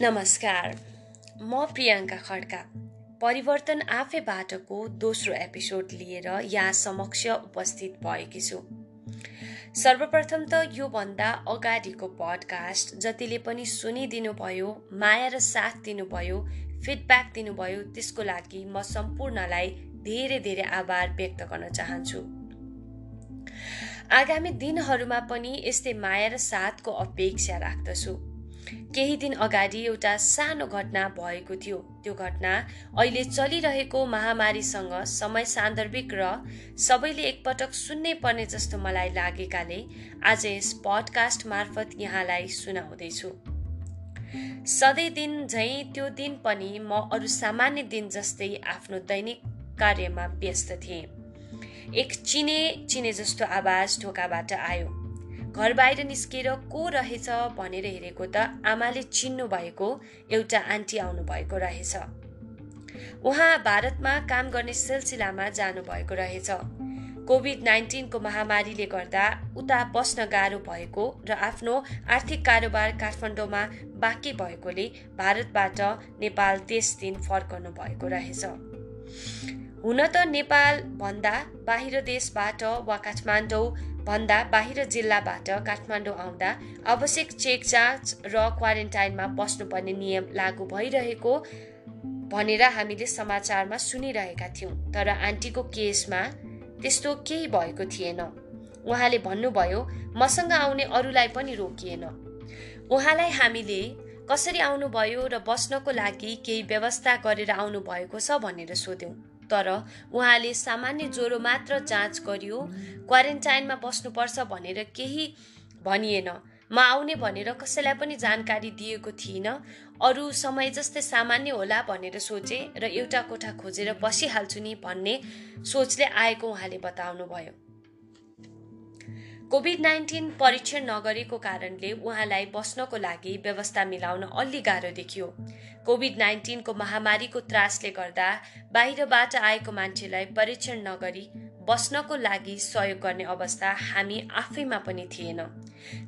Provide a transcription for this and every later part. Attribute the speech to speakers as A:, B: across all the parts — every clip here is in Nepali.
A: नमस्कार म प्रियङ्का खड्का। परिवर्तन आफैबाटको दोस्रो एपिसोड लिएर यहाँ समक्ष उपस्थित भएकी छु। सर्वप्रथम त योभन्दा अगाडिको पडकास्ट जतिले पनि सुनिदिनु भयो माया र साथ दिनुभयो फिडब्याक दिनुभयो त्यसको लागि म सम्पूर्णलाई धेरै धेरै आभार व्यक्त गर्न चाहन्छु। आगामी दिनहरूमा पनि यस्तै माया र साथको अपेक्षा राख्दछु। केही दिन अगाडि एउटा सानो घटना भएको थियो। त्यो घटना अहिले चलिरहेको महामारीसँग समय सान्दर्भिक र सबैले एकपटक सुन्नै पर्ने जस्तो मलाई लागेकाले आज यस पडकास्ट मार्फत यहाँलाई सुनाउँदैछु। सधैँ दिन झैँ त्यो दिन पनि म अरू सामान्य दिन जस्तै आफ्नो दैनिक कार्यमा व्यस्त थिएँ। एक चिने चिने जस्तो आवाज ढोकाबाट आयो। घर बाहिर निस्केर को रहेछ भनेर हेरेको त आमाले चिन्नु भएको एउटा आन्टी आउनु भएको रहेछ। उहाँ भारतमा काम गर्ने सिलसिलामा जानुभएको रहेछ। कोभिड नाइन्टिनको महामारीले गर्दा उता बस्न गाह्रो भएको र आफ्नो आर्थिक कारोबार काठमाडौँमा बाँकी भएकोले भारतबाट नेपाल त्यस दिन फर्कनु भएको रहेछ। हुन त नेपाल भन्दा बाहिर देशबाट वा काठमाडौँ भन्दा बाहिर जिल्लाबाट काठमाडौँ आउँदा आवश्यक चेक जाँच र क्वारेन्टाइनमा बस्नुपर्ने नियम लागू भइरहेको भनेर हामीले समाचारमा सुनिरहेका थियौँ। तर आन्टीको केसमा त्यस्तो केही भएको थिएन। उहाँले भन्नुभयो मसँग आउने अरूलाई पनि रोकिएन। उहाँलाई हामीले कसरी आउनुभयो र बस्नको लागि केही व्यवस्था गरेर आउनु भएको छ भनेर सोध्यौँ। तर उहाँले सामान्य ज्वरो मात्र जाँच गरियो क्वारेन्टाइनमा बस्नुपर्छ भनेर केही भनिएन। म आउने भनेर कसैलाई पनि जानकारी दिएको थिइनँ। अरू समय जस्तै सामान्य होला भनेर सोचे र एउटा कोठा खोजेर बसिहाल्छु नि भन्ने सोचले आएको उहाँले बताउनु भयो कोभिड नाइन्टिन परीक्षण नगरेको कारणले उहाँलाई बस्नको लागि व्यवस्था मिलाउन अलि गाह्रो देखियो। कोभिड नाइन्टिनको महामारीको त्रासले गर्दा बाहिरबाट आएको मान्छेलाई परीक्षण नगरी बस्नको लागि सहयोग गर्ने अवस्था हामी आफैमा पनि थिएन।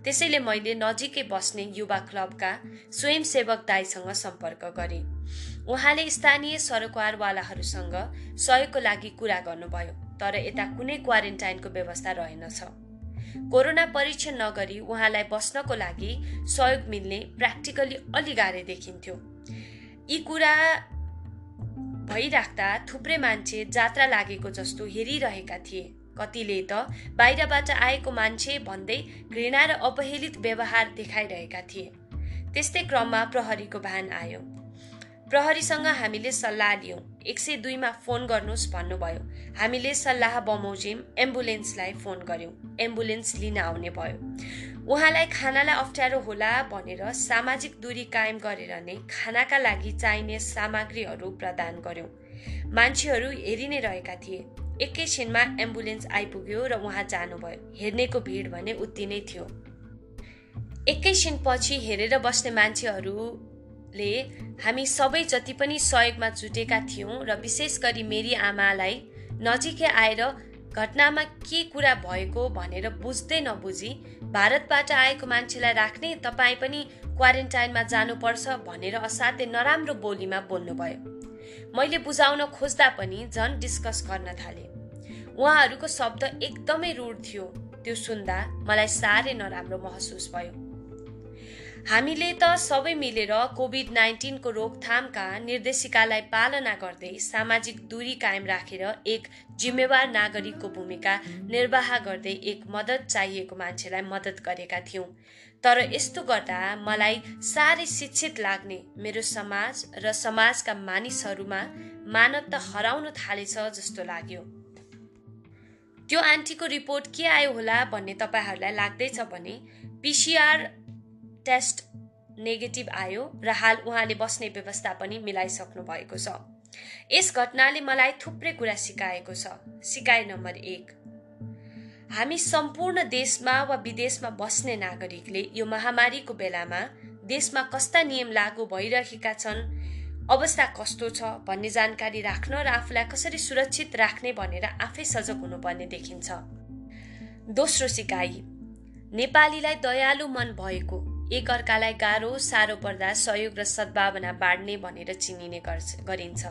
A: त्यसैले मैले नजिकै बस्ने युवा क्लबका स्वयंसेवक दाईसँग सम्पर्क गरेँ। उहाँले स्थानीय सरकारवालाहरूसँग सहयोगको लागि कुरा गर्नुभयो तर यता कुनै क्वारेन्टाइनको व्यवस्था रहेनछ। कोरोना परीक्षण नगरी उहाँलाई बस्नको लागि सहयोग मिल्ने प्र्याक्टिकली अलि गाह्रै देखिन्थ्यो। यी कुरा भइराख्दा थुप्रै मान्छे जात्रा लागेको जस्तो हेरिरहेका थिए। कतिले त बाहिरबाट आएको मान्छे भन्दै घृणा र अपहेलित व्यवहार देखाइरहेका थिए। त्यस्तै क्रममा प्रहरीको भान आयो। प्रहरीसँग हामीले सल्लाह लियौँ। एक सय दुईमा फोन गर्नुहोस् भन्नुभयो। हामीले सल्लाह बमोजिम एम्बुलेन्सलाई फोन गऱ्यौँ एम्बुलेन्स लिन आउने भयो। उहाँलाई खानालाई अप्ठ्यारो होला भनेर सामाजिक दूरी कायम गरेर नै खानाका लागि चाहिने सामग्रीहरू प्रदान गऱ्यौँ मान्छेहरू हेरि नै रहेका थिए। एकैछिनमा एम्बुलेन्स आइपुग्यो र उहाँ जानुभयो। हेर्नेको भिड भने उति नै थियो। एकैछिनपछि हेरेर बस्ने मान्छेहरू ले हामी सबै जति पनि सहयोगमा जुटेका थियौँ र विशेष गरी मेरी आमालाई नजिकै आएर घटनामा के कुरा भएको भनेर बुझ्दै नबुझी भारतबाट आएको मान्छेलाई राख्ने तपाईँ पनि क्वारेन्टाइनमा जानुपर्छ भनेर असाध्यै नराम्रो बोलीमा बोल्नुभयो। मैले बुझाउन खोज्दा पनि झन् डिस्कस गर्न थाले। उहाँहरूको शब्द एकदमै रुड थियो। त्यो सुन्दा मलाई साह्रै नराम्रो महसुस भयो। हामीले त सबै मिलेर कोभिड नाइन्टिनको रोकथामका निर्देशिकालाई पालना गर्दै सामाजिक दूरी कायम राखेर एक जिम्मेवार नागरिकको भूमिका निर्वाह गर्दै एक मद्दत चाहिएको मान्छेलाई मद्दत गरेका थियौँ। तर यस्तो गर्दा मलाई साह्रै शिक्षित लाग्ने मेरो समाज र समाजका मानिसहरूमा मानवता हराउन थालेछ जस्तो लाग्यो। त्यो आन्टीको रिपोर्ट के आयो होला भन्ने तपाईँहरूलाई लाग्दैछ भने पिसिआर टेस्ट नेगेटिभ आयो र हाल उहाँले बस्ने व्यवस्था पनि मिलाइसक्नु भएको छ। यस घटनाले मलाई थुप्रै कुरा सिकाएको छ। सिकाइ नम्बर एक हामी सम्पूर्ण देशमा वा विदेशमा बस्ने नागरिकले यो महामारीको बेलामा देशमा कस्ता नियम लागू भइरहेका छन् अवस्था कस्तो छ भन्ने जानकारी राख्न र आफूलाई कसरी सुरक्षित राख्ने भनेर आफै सजग हुनुपर्ने देखिन्छ। दोस्रो सिकाइ नेपालीलाई दयालु मन भएको एक अर्कालाई गाह्रो साह्रो पर्दा सहयोग र सद्भावना बाँड्ने भनेर चिनिने गरिन्छ।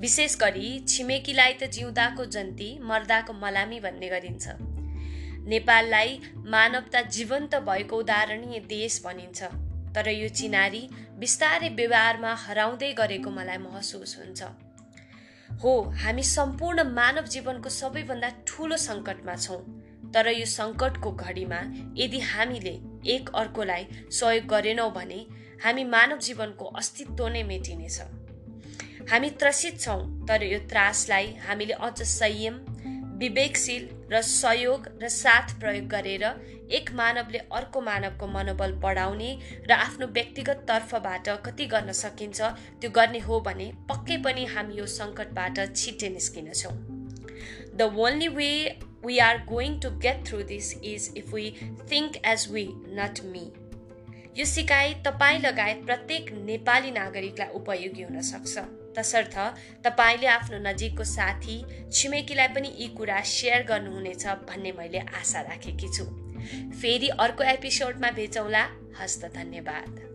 A: विशेष गरी छिमेकीलाई त जिउँदाको जन्ती मर्दाको मलामी भन्ने गरिन्छ। नेपाललाई मानवता जीवन्त भएको उदाहरणीय देश भनिन्छ। तर यो चिनारी बिस्तारै व्यवहारमा हराउँदै गरेको मलाई महसुस हुन्छ। हो हामी सम्पूर्ण मानव जीवनको सबैभन्दा ठुलो सङ्कटमा छौँ। तर यो सङ्कटको घडीमा यदि हामीले एक अर्कोलाई सहयोग गरेनौँ भने हामी मानव जीवनको अस्तित्व नै मेटिनेछ। हामी त्रसित छौँ तर यो त्रासलाई हामीले अझ संयम विवेकशील र सहयोग र साथ प्रयोग गरेर एक मानवले अर्को मानवको मनोबल बढाउने र आफ्नो व्यक्तिगत तर्फबाट कति गर्न सकिन्छ त्यो गर्ने हो भने पक्कै पनि हामी यो सङ्कटबाट छिट्टै निस्किनेछौँ। The only way we are going to get through this is if we think as we not me यो सिकाइ तपाईँ लगायत प्रत्येक नेपाली नागरिकलाई उपयोगी हुन सक्छ। तसर्थ तपाईँले आफ्नो नजिकको साथी छिमेकीलाई पनि यी कुरा सेयर गर्नुहुनेछ भन्ने मैले आशा राखेकी छु। फेरि अर्को एपिसोडमा भेटौँला। हस्त धन्यवाद।